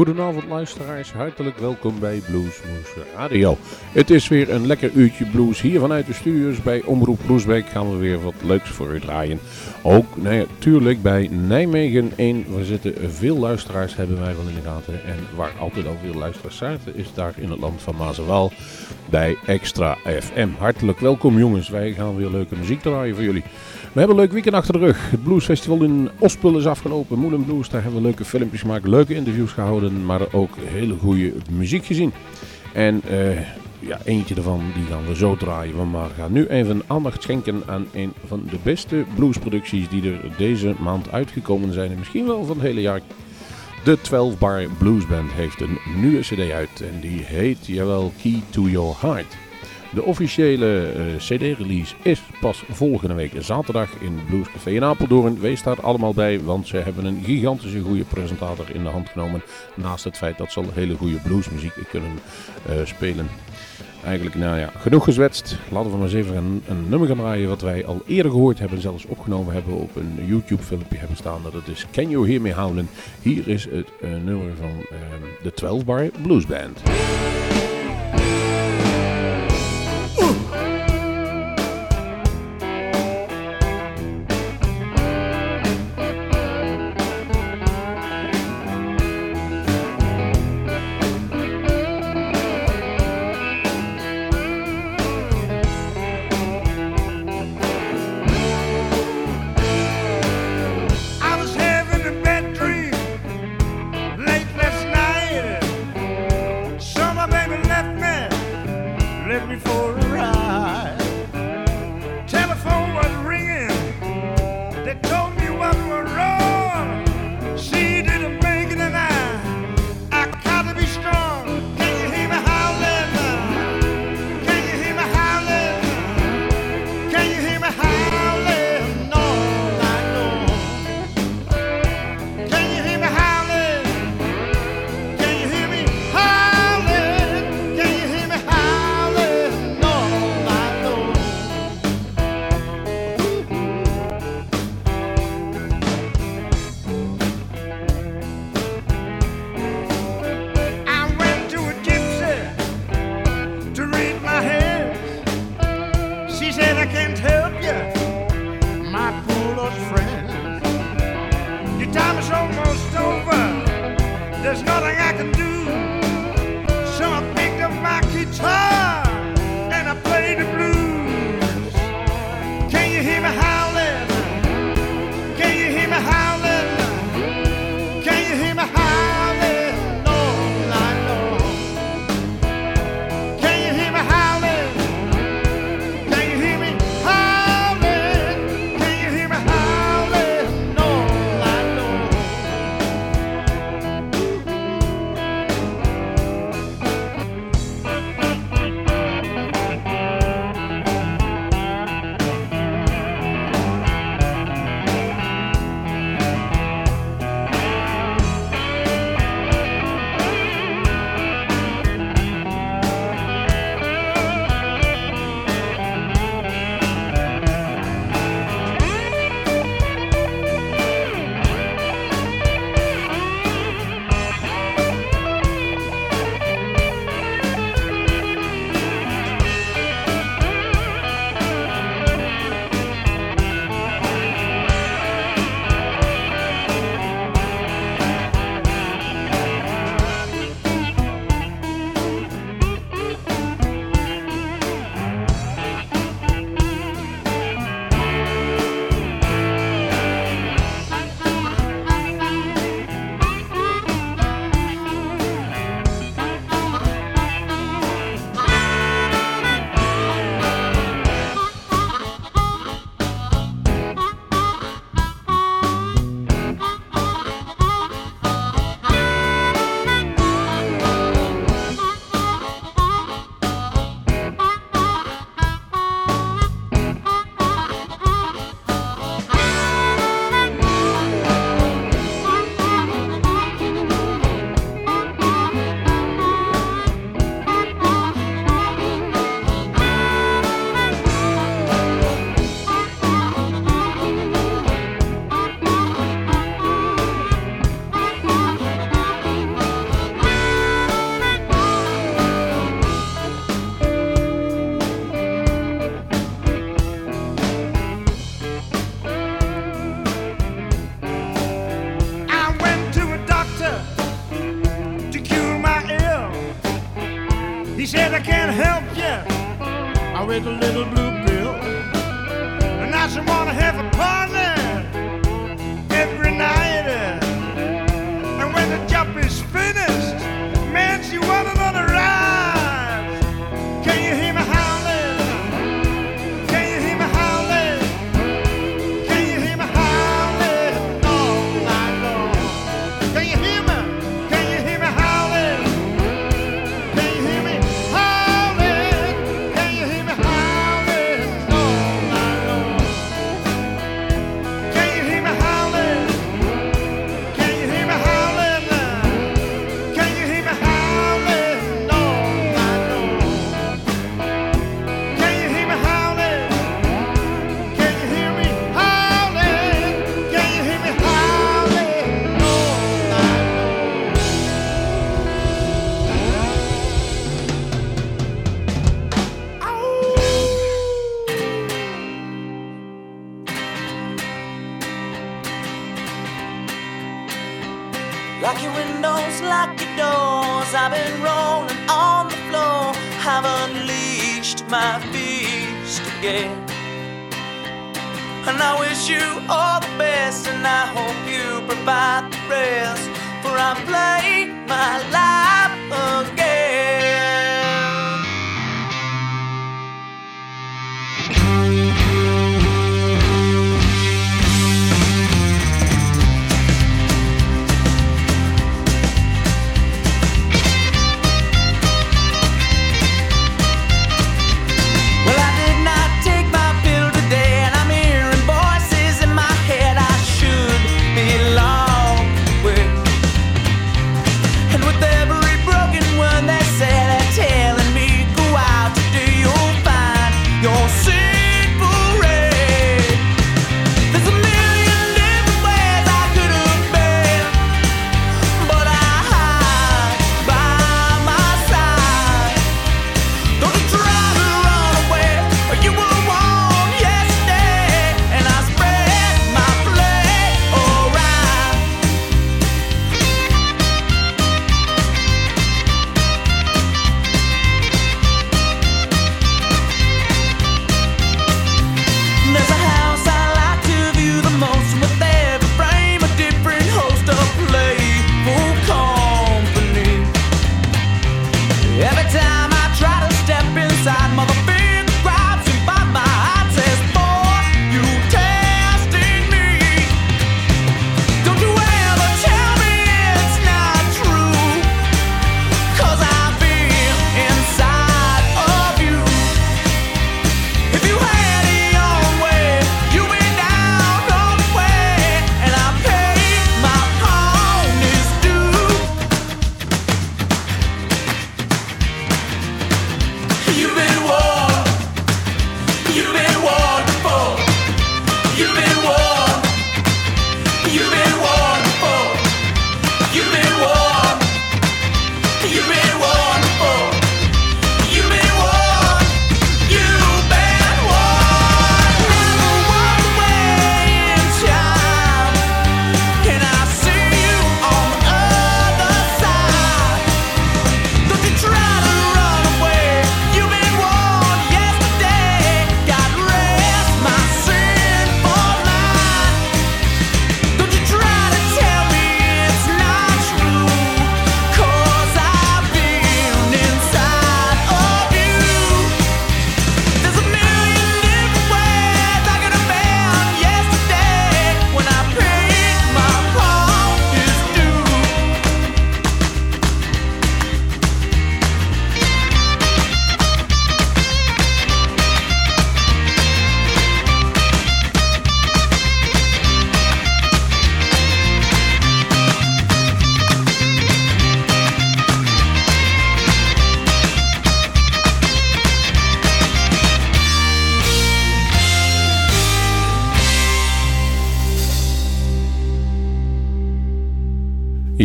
Goedenavond luisteraars, hartelijk welkom bij Bluesmoes Radio. Het is weer een lekker uurtje blues hier vanuit de studios bij Omroep Bluesbeek gaan we weer wat leuks voor u draaien. Ook natuurlijk bij Nijmegen 1, we zitten veel luisteraars hebben wij wel in de gaten en waar altijd al veel luisteraars zaten is daar in het land van Mazenwaal bij Extra FM. Hartelijk welkom jongens, wij gaan weer leuke muziek draaien voor jullie. We hebben een leuk weekend achter de rug. Het Bluesfestival in Ospel is afgelopen. Moelen Blues, daar hebben we leuke filmpjes gemaakt, leuke interviews gehouden, maar ook hele goede muziek gezien. En uh, ja, eentje ervan die gaan we zo draaien. Maar we gaan nu even aandacht schenken aan een van de beste bluesproducties die er deze maand uitgekomen zijn. En misschien wel van het hele jaar. De 12 Bar Blues Band heeft een nieuwe cd uit en die heet, jawel, Key to Your Heart. De officiële uh, CD-release is pas volgende week zaterdag in Bluescafé in Apeldoorn. Wees daar allemaal bij, want ze hebben een gigantische goede presentator in de hand genomen. Naast het feit dat ze al hele goede bluesmuziek kunnen uh, spelen. Eigenlijk, nou ja, genoeg gezwetst. Laten we maar eens even een, nummer gaan draaien wat wij al eerder gehoord hebben. Zelfs opgenomen hebben op een YouTube filmpje hebben staan. Dat is Can You Hear Me Howlin'. Hier is het uh, nummer van de 12 Bar Blues Band.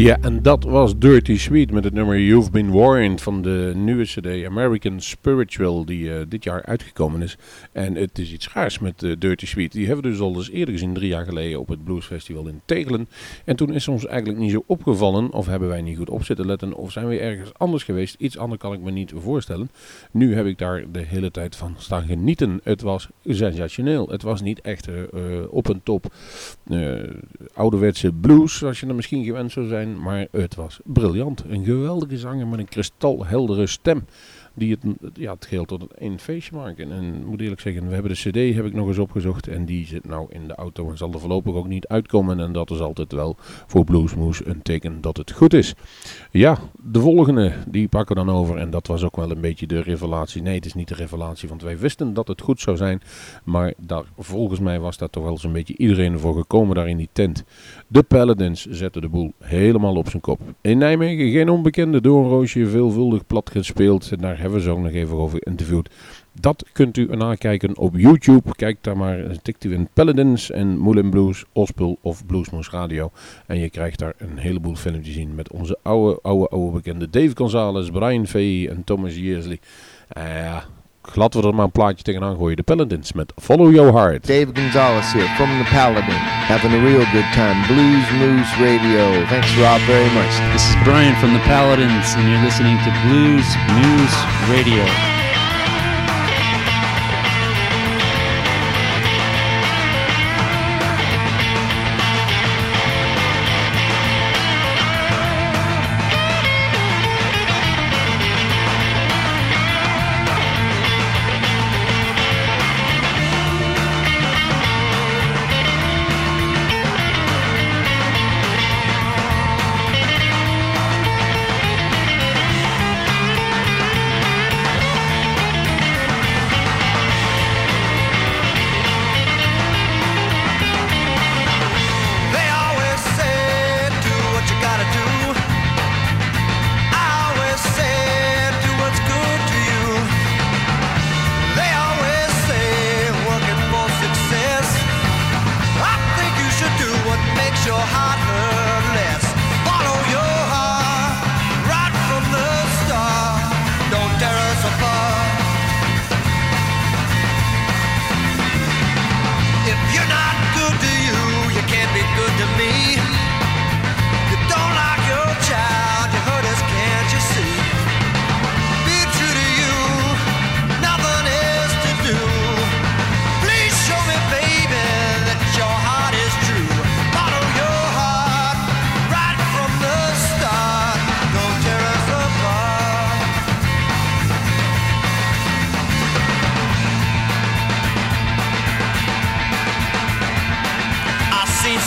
Yeah. En dat was Dirty Sweet met het nummer You've Been Warned van de nieuwe CD American Spiritual die uh, dit jaar uitgekomen is. En het is iets schaars met uh, Dirty Sweet. Die hebben we dus al eens eerder gezien, drie jaar geleden op het Blues Festival in Tegelen. En toen is ons eigenlijk niet zo opgevallen, of hebben wij niet goed op zitten letten, of zijn we ergens anders geweest. Iets anders kan ik me niet voorstellen. Nu heb ik daar de hele tijd van staan genieten. Het was sensationeel. Het was niet echt uh, op een top ouderwetse blues, zoals je er misschien gewend zou zijn maar het was briljant. Een geweldige zanger met een kristalheldere stem die het, ja, het geheel tot een feestje maken. En moet eerlijk zeggen, we hebben de cd heb ik nog eens opgezocht en die zit nou in de auto en zal er voorlopig ook niet uitkomen. En dat is altijd wel voor Bluesmoes een teken dat het goed is. Ja, de volgende, die pakken we dan over en dat was ook wel een beetje de revelatie. Nee, het is niet de revelatie, want wij wisten dat het goed zou zijn. Maar daar, volgens mij was daar toch wel zo'n beetje iedereen voor gekomen daar in die tent. De Paladins zetten de boel helemaal op zijn kop. In Nijmegen geen onbekende doornroosje, veelvuldig plat gespeeld. Daar hebben we zo nog even over interviewd. Dat kunt u nakijken op YouTube. Kijk daar maar, tikt u in Paladins en Moulin Blues, Ospel of Bluesmoes Radio. En je krijgt daar een heleboel filmpjes zien met onze oude, oude, oude bekende Dave Gonzalez, Brian Fay en Thomas Yearsley. Uh, ja, laten we er maar een plaatje tegenaan gooien. De Paladins met Follow Your Heart. Dave Gonzalez here from the Paladin. Having a real good time. Blues Moose Radio. Thanks Rob very much. This is Brian from the Paladins and you're listening to Blues Moose Radio.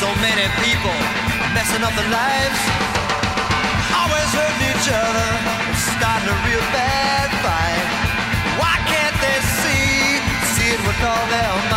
so many people messing up their lives. Always hurting each other, starting a real bad fight. Why can't they see, see it would all them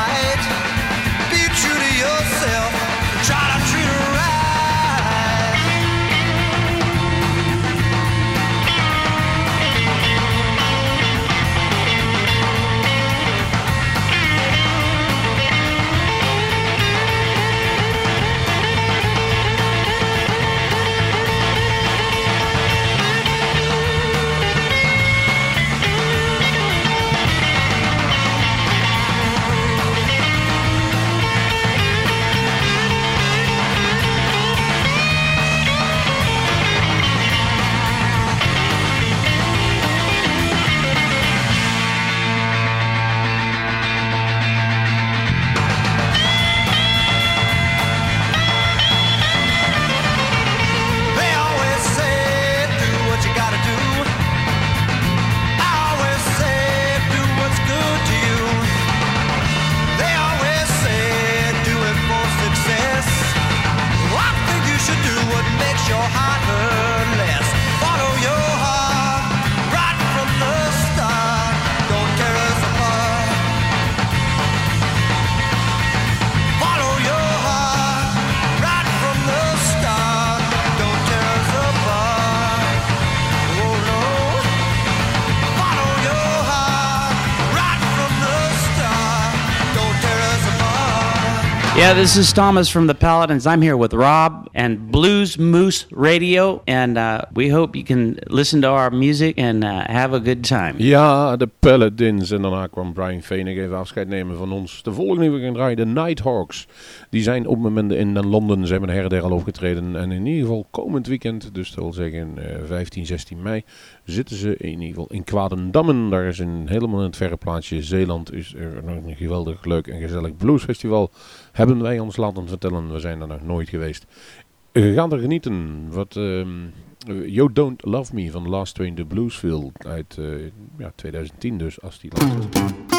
Yeah, this is Thomas from the Paladins. I'm here with Rob and Blues Moose Radio, and uh, we hope you can listen to our music and uh, have a good time. Ja, de Paladins. En daarna kwam Brian Fenig even afscheid nemen van ons. De volgende die we gaan draaien, de Nighthawks. Die zijn op moment in Londen. Ze hebben her en al opgetreden. En in ieder geval komend weekend, dus dat wil zeggen uh, 15, 16 mei, zitten ze in ieder geval in Kwadendammen. Daar is een helemaal in het verre plaatsje Zeeland. Is er nog een geweldig leuk en gezellig bluesfestival. Hebben wij ons laten vertellen. We zijn er nog nooit geweest. We gaan er genieten. Wat... Um, You Don't Love Me van Last Train to Bluesville uit uh, ja, 2010 dus, als die laatste.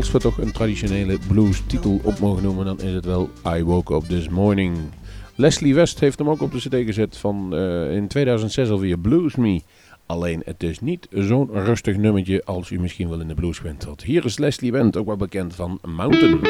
We toch een traditionele blues titel op mogen noemen, dan is het wel I Woke Up This Morning. Leslie West heeft hem ook op de cd gezet van uh, in 2006 alweer Blues Me. Alleen het is niet zo'n rustig nummertje als u misschien wel in de blues bent. Hier is Leslie Wendt, ook wel bekend van Mountain.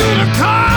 unicorn.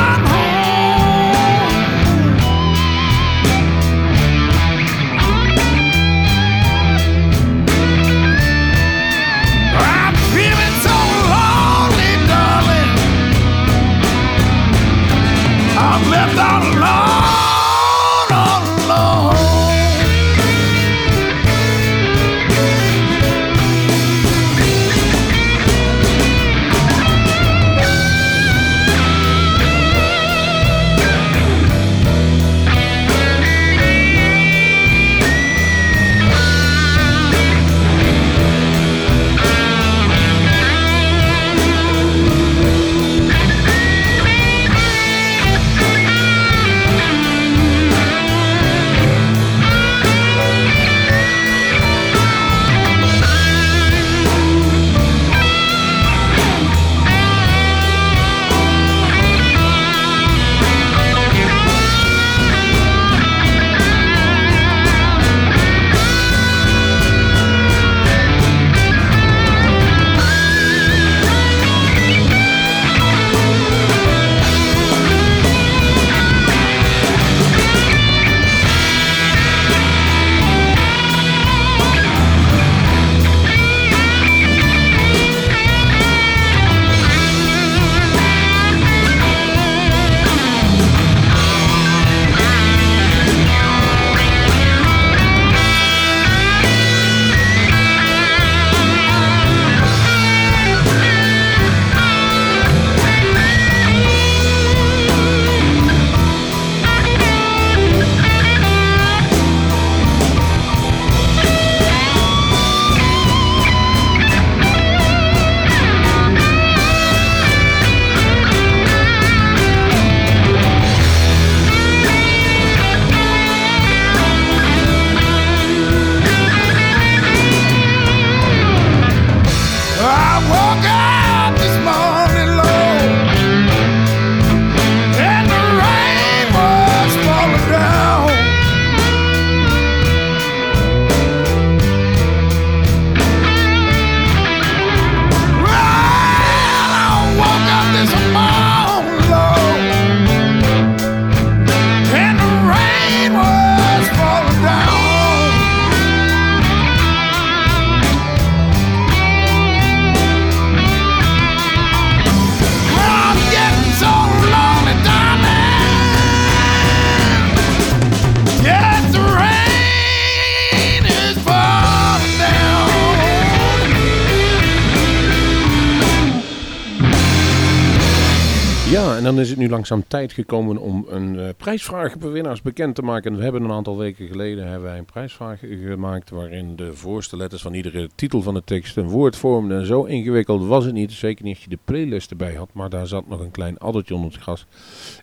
Langzaam tijd gekomen om een eh, prijsvraag winnaars bekend te maken. We hebben een aantal weken geleden hebben wij een prijsvraag gemaakt waarin de voorste letters van iedere titel van de tekst een woord vormden. En zo ingewikkeld was het niet, zeker niet als je de playlist erbij had, maar daar zat nog een klein addertje onder het gas.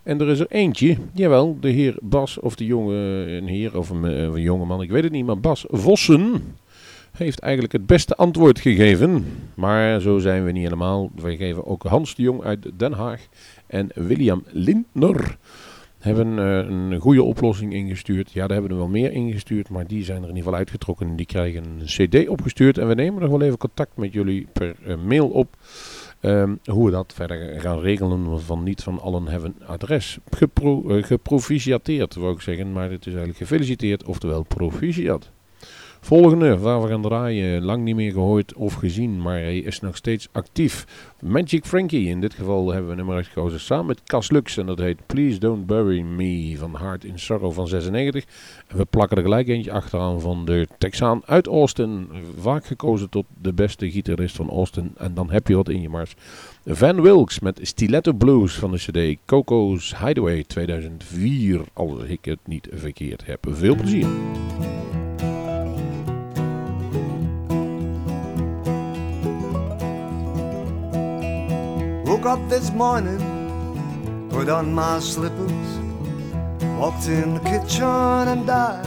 En er is er eentje, jawel, de heer Bas, of de jonge, een heer of een, eh, een jonge man, ik weet het niet, maar Bas Vossen heeft eigenlijk het beste antwoord gegeven. Maar zo zijn we niet helemaal. Wij geven ook Hans de Jong uit Den Haag en William Lindner hebben eh, een goede oplossing ingestuurd. Ja, daar hebben we er wel meer ingestuurd, maar die zijn er in ieder geval uitgetrokken. Die krijgen een cd opgestuurd en we nemen nog wel even contact met jullie per eh, mail op. ehm, hoe we dat verder gaan regelen, van niet van allen hebben adres gepro eh, geproficiateerd, wou ik zeggen. Maar het is eigenlijk gefeliciteerd, oftewel proficiat. Volgende, waar we gaan draaien, lang niet meer gehoord of gezien, maar hij is nog steeds actief. Magic Frankie, in dit geval hebben we nummer uitgekozen samen met Cas Lux en dat heet Please Don't Bury Me van Heart in Sorrow van 96. En we plakken er gelijk eentje achteraan van de Texaan uit Austin, vaak gekozen tot de beste gitarist van Austin en dan heb je wat in je mars. Van Wilkes met Stiletto Blues van de cd Coco's Hideaway 2004, als ik het niet verkeerd heb. Veel plezier. Woke up this morning, put on my slippers, walked in the kitchen and died.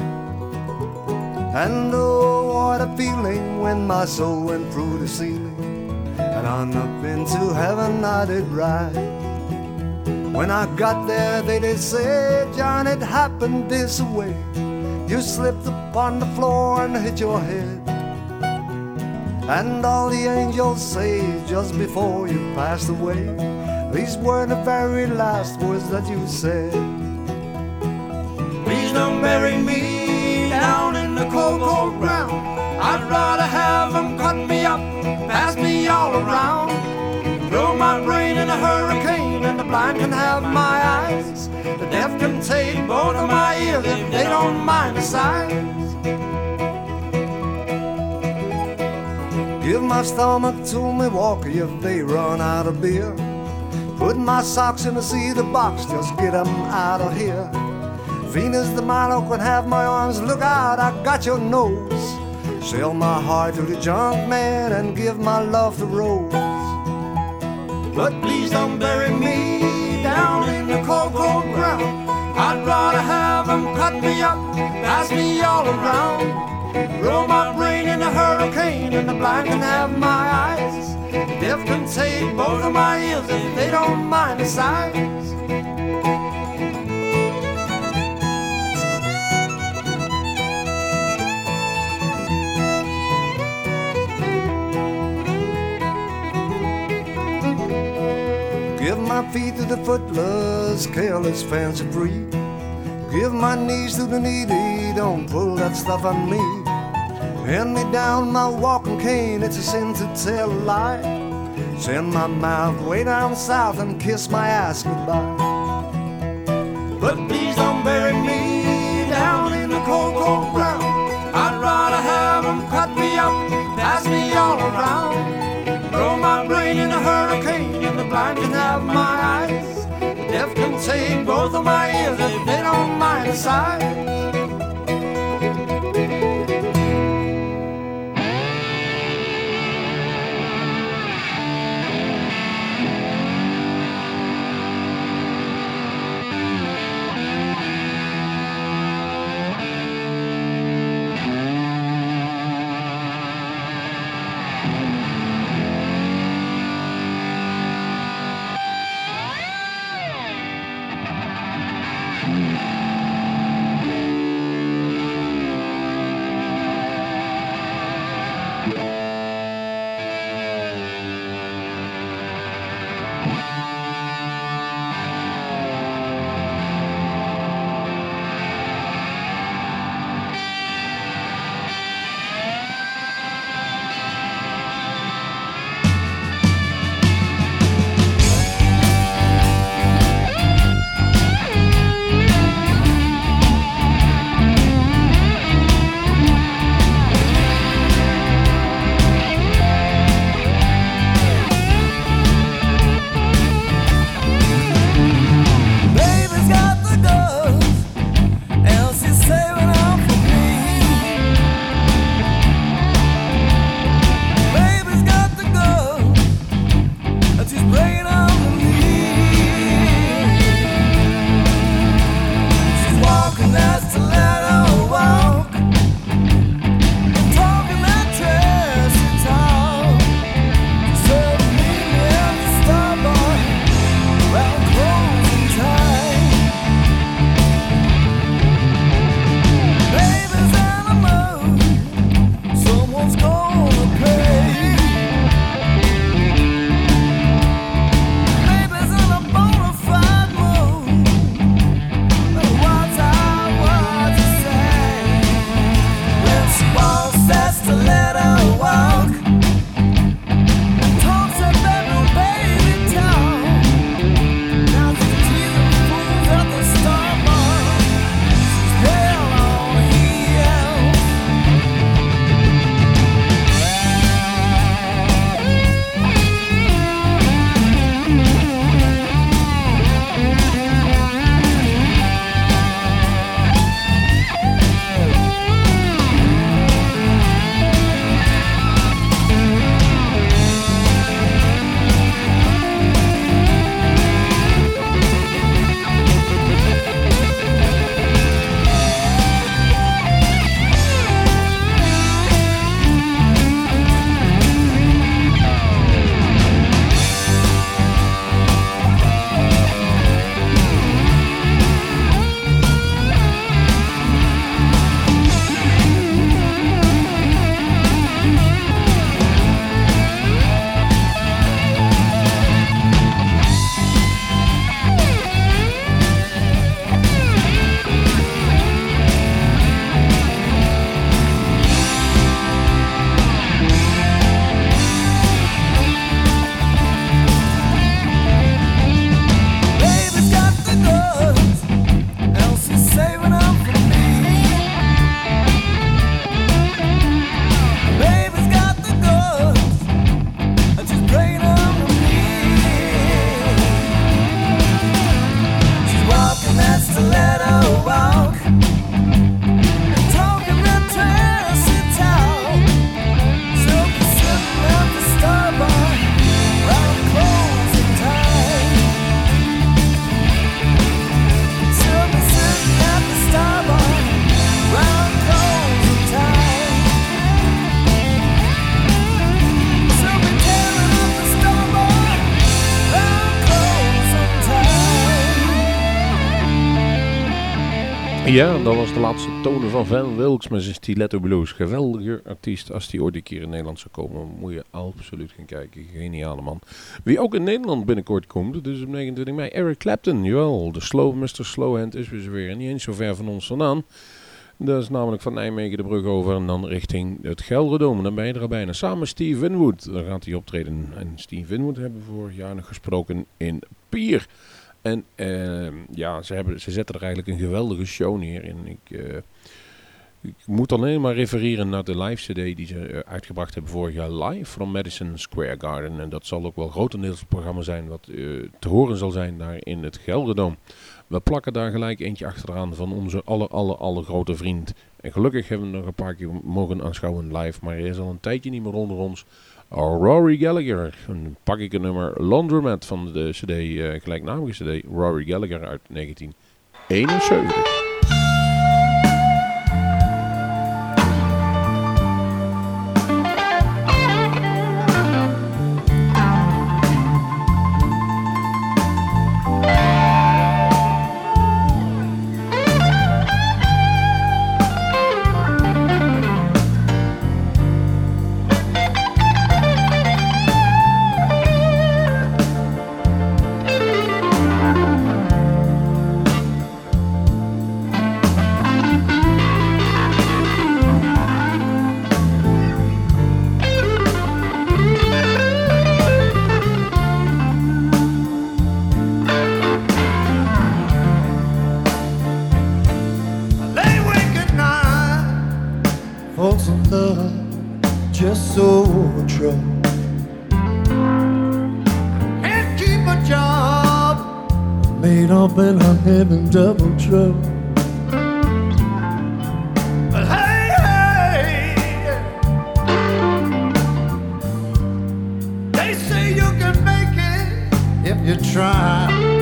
And oh, what a feeling when my soul went through the ceiling and on up into heaven I did ride. When I got there, they did say, John, it happened this way. You slipped upon the floor and hit your head. And all the angels say just before you passed away, These were the very last words that you said. Please don't bury me down in the cold, cold ground. I'd rather have them cut me up, pass me all around. Throw my brain in a hurricane, and the blind can have my eyes. The deaf can take both of my ears if they don't mind the size. Give my stomach to Milwaukee if they run out of beer. Put my socks in the cedar box, just get 'em out of here. Venus the Milo can have my arms, look out, I got your nose. Sell my heart to the junk man and give my love to Rose. But please don't bury me down in the cold, cold ground. I'd rather have 'em cut me up, pass me all around. Roll my brain in a hurricane, and the blind can have my eyes. Deaf can take both of my ears if they don't mind the size. Give my feet to the footless, careless, fancy free. Give my knees to the needy, don't pull that stuff on me. Hand me down my walking cane, it's a sin to tell a lie. Send my mouth way down south and kiss my ass goodbye. But please don't bury me down in the cold, cold ground. I'd rather have 'em cut me up, pass me all around. Throw my brain in a hurricane, and the blind can have my eyes. The deaf can take both of my ears if they don't mind the size. Ja, dat was de laatste tonen van Van Wilks met zijn Stiletto Blues. Geweldige artiest. Als die ooit een keer in Nederland zou komen, moet je absoluut gaan kijken. Geniale man. Wie ook in Nederland binnenkort komt, dus op 29 mei, Eric Clapton. Jawel, de slow, Mr. Slowhand is weer weer niet eens zo ver van ons vandaan. Dat is namelijk van Nijmegen de brug over en dan richting het Gelderdoom. Dan ben je er al bijna. Samen Steve Winwood. Dan gaat hij optreden. En Steve Winwood hebben we vorig jaar nog gesproken in Pier. En uh, ja, ze, hebben, ze zetten er eigenlijk een geweldige show neer. En ik, uh, ik moet alleen maar refereren naar de live cd die ze uh, uitgebracht hebben vorig jaar live from Madison Square Garden. En dat zal ook wel grotendeels het programma zijn wat te horen zal zijn daar in het Gelderdoom. We plakken daar gelijk eentje achteraan van onze aller, aller, aller grote vriend. En gelukkig hebben we nog een paar keer mogen aanschouwen live, maar hij is al een tijdje niet meer onder ons. Rory Gallagher. Dan pak ik een nummer Laundromat van de cd, uh, gelijknamige cd, Rory Gallagher uit 1971. You try.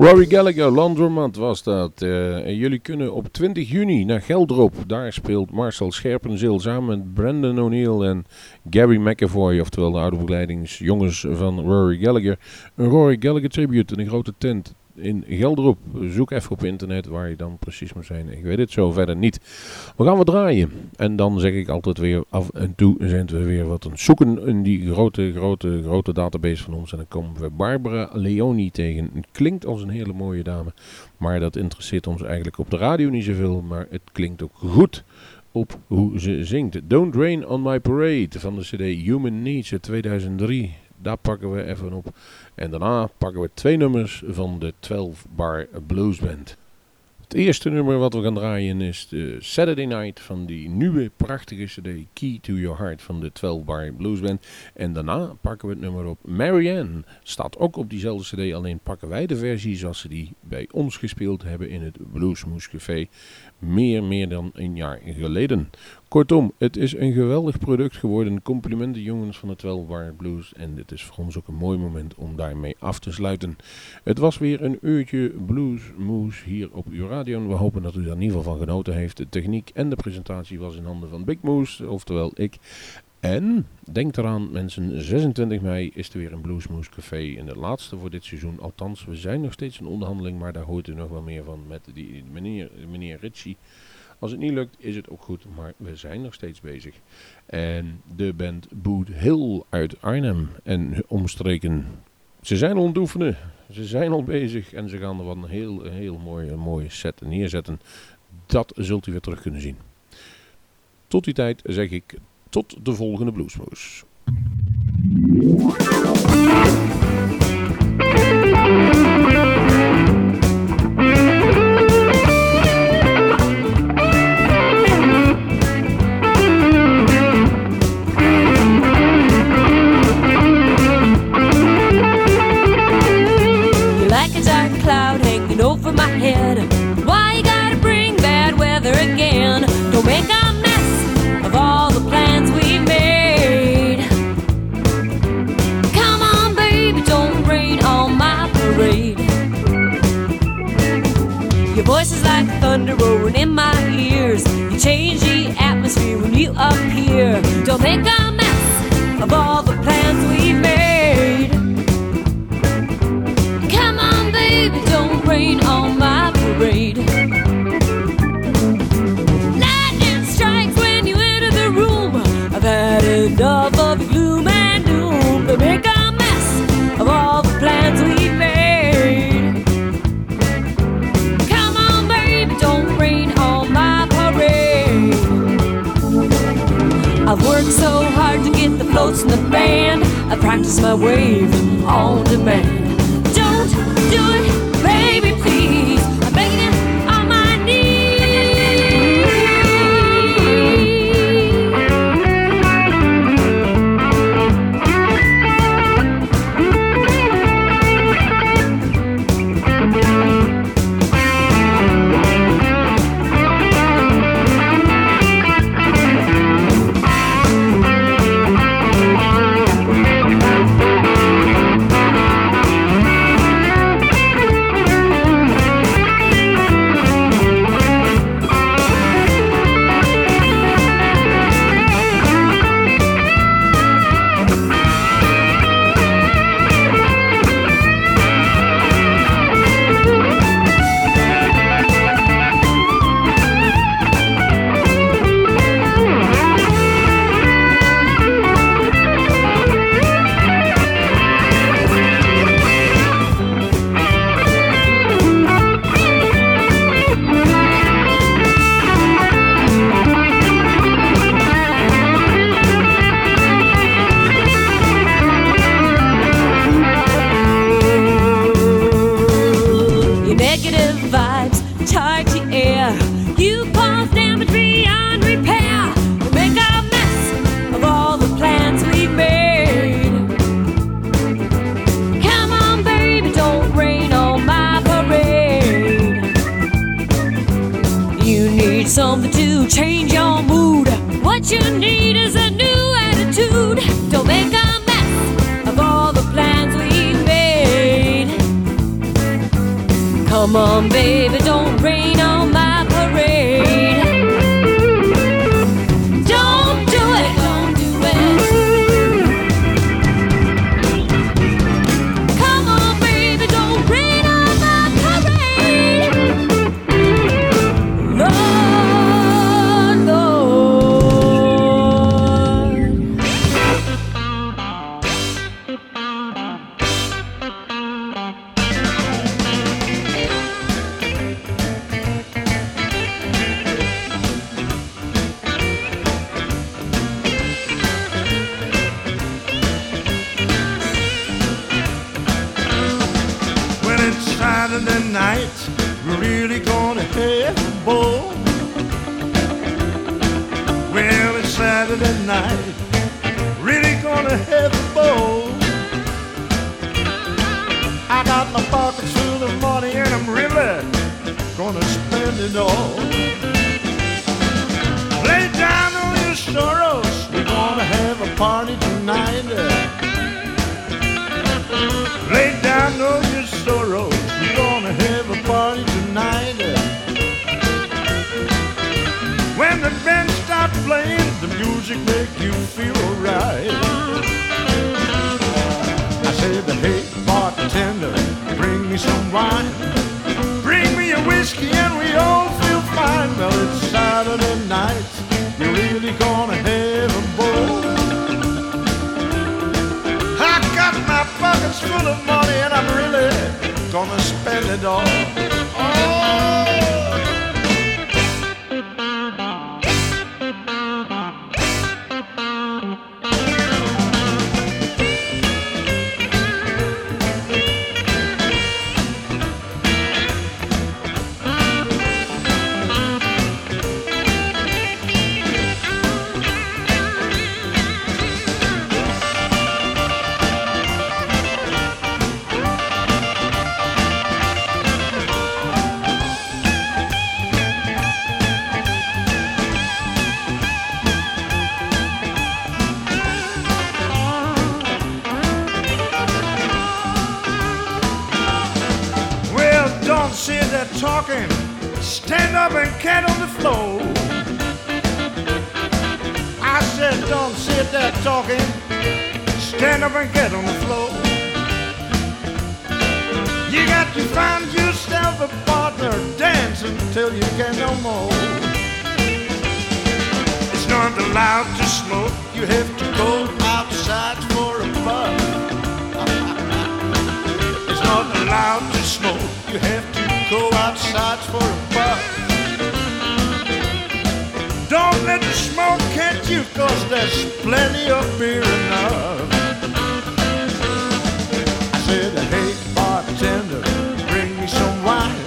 Rory Gallagher, Landromat was dat. En jullie kunnen op 20 juni naar Geldrop. Daar speelt Marcel Scherpenzeel samen met Brandon O'Neill en Gary McAvoy, oftewel de oude begeleidingsjongens van Rory Gallagher. Een Rory Gallagher tribute in een grote tent. In Gelderop. Zoek even op internet waar je dan precies moet zijn. Ik weet het zo verder niet. We gaan wat draaien. En dan zeg ik altijd weer af en toe zijn we weer wat aan het zoeken in die grote, grote, grote database van ons. En dan komen we Barbara Leoni tegen. Klinkt als een hele mooie dame. Maar dat interesseert ons eigenlijk op de radio niet zoveel. Maar het klinkt ook goed op hoe ze zingt. Don't Rain on My Parade van de CD Human Needs 2003. Daar pakken we even op. En daarna pakken we twee nummers van de 12 Bar Blues Band. Het eerste nummer wat we gaan draaien is de Saturday Night van die nieuwe prachtige CD Key to Your Heart van de 12 Bar Blues Band. En daarna pakken we het nummer op Marianne. Staat ook op diezelfde CD, alleen pakken wij de versie zoals ze die bij ons gespeeld hebben in het Bluesmoes Café. Meer, meer dan een jaar geleden. Kortom, het is een geweldig product geworden. Complimenten jongens van 12 Bar Blues. En dit is voor ons ook een mooi moment om daarmee af te sluiten. Het was weer een uurtje Bluesmoes hier op uw radio. We hopen dat u daar in ieder geval van genoten heeft. De techniek en de presentatie was in handen van Big Moose, oftewel ik. En denk eraan mensen, 26 mei is er weer een Bluesmoes Café. En de laatste voor dit seizoen. Althans, we zijn nog steeds in onderhandeling, maar daar hoort u nog wel meer van met die meneer, meneer Ritchie. Als het niet lukt, is het ook goed, maar we zijn nog steeds bezig. En de band Boot Hill uit Arnhem en omstreken. Ze zijn al oefenen, ze zijn al bezig en ze gaan er wat een heel, heel mooie, mooie set neerzetten. Dat zult u weer terug kunnen zien. Tot die tijd zeg ik tot de volgende Bluesmoes. up here. Don't think I'm practice my wave on demand. Lay down all your sorrows, we're gonna have a party tonight. Lay down all your sorrows, we're gonna have a party tonight. When the band starts playing, the music make you feel alright. I said, hey bartender, bring me some wine. Bring me a whiskey and we all. Well, it's Saturday night, we're really gonna have a ball. I got my pockets full of money and I'm really gonna spend it all. Sit there talking. Stand up and cat on the floor. I said, don't sit there talking. Stand up and get on the floor. You got to find yourself a partner. Dance until you can no more. It's not allowed to smoke. You have to go outside for a. It's not allowed to smoke. You have to go outside for a puff. Don't let the smoke catch you, cause there's plenty of beer enough. I said, hey, bartender, bring me some wine.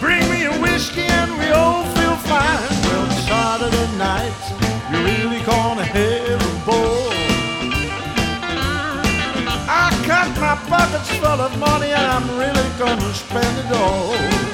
Bring me a whiskey and we all feel fine. Well, Saturday night, you're really gonna have a ball. I got my pockets full of money and I'm really gonna spend it all.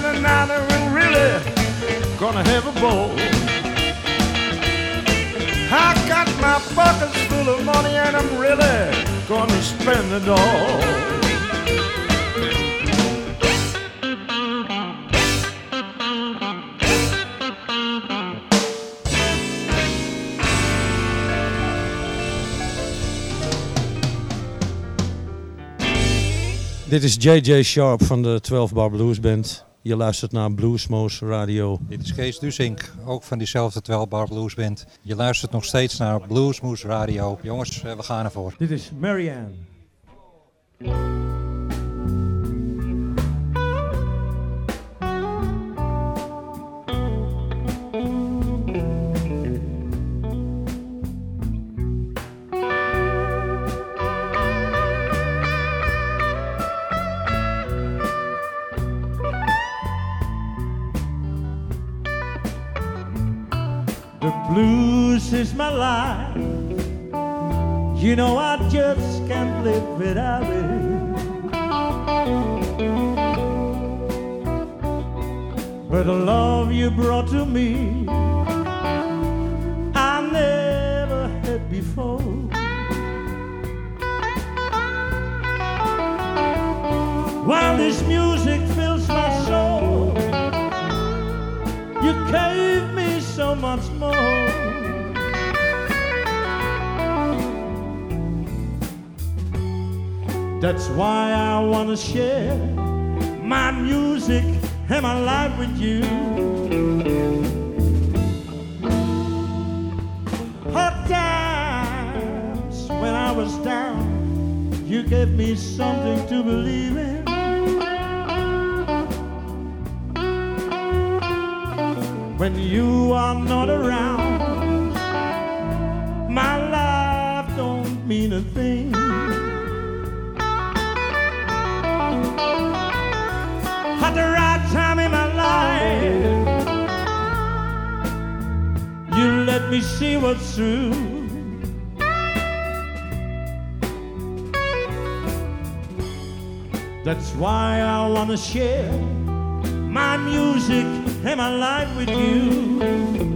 Saturday night, and really gonna have a ball. I got my pockets full of money, and I'm really gonna spend it all. Dit is JJ Sharp van de 12 Bar Blues Band. Je luistert naar Bluesmoose Radio. Dit is Kees Dusink, ook van diezelfde 12 Bar Blues Band. Je luistert nog steeds naar Bluesmoose Radio. Jongens, eh, we gaan ervoor. Dit is Marianne. My life. You know I just can't live without it. But the love you brought to me, I never had before. While this music fills my soul, you gave me so much more. That's why I wanna share my music and my life with you. Hard times when I was down, you gave me something to believe in. When you are not around, my life don't mean a thing. Let me see what's true. That's why I wanna share my music and my life with you.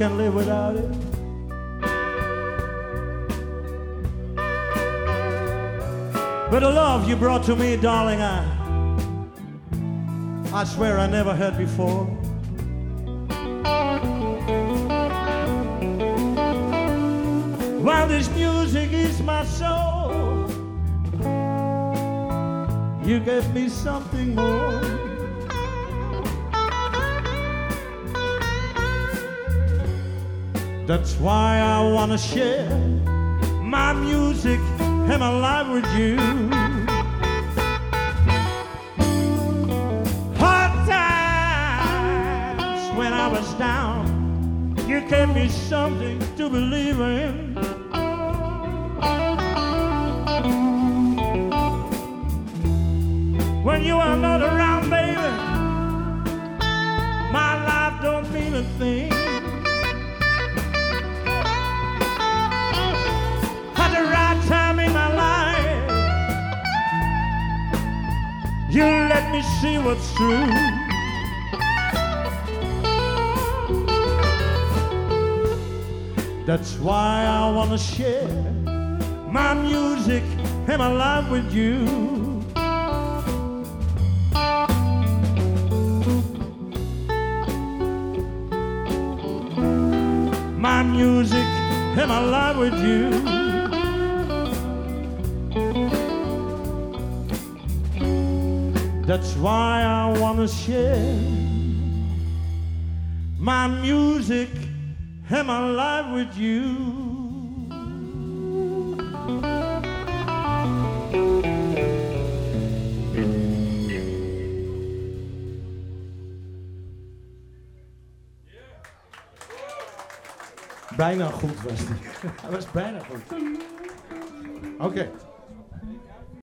Can't live without it. But the love you brought to me, darling, I I swear I never had before. While this music is my soul, you gave me something more. That's why I wanna share my music and my life with you. Hard times when I was down, you gave me something to believe in. When you are not around, baby, my life don't mean a thing. Let me see what's true. That's why I wanna share my music and my life with you. My music and my life with you. That's why I wanna share my music and my life with you. Bijna goed was die. Hij was bijna goed. Oké.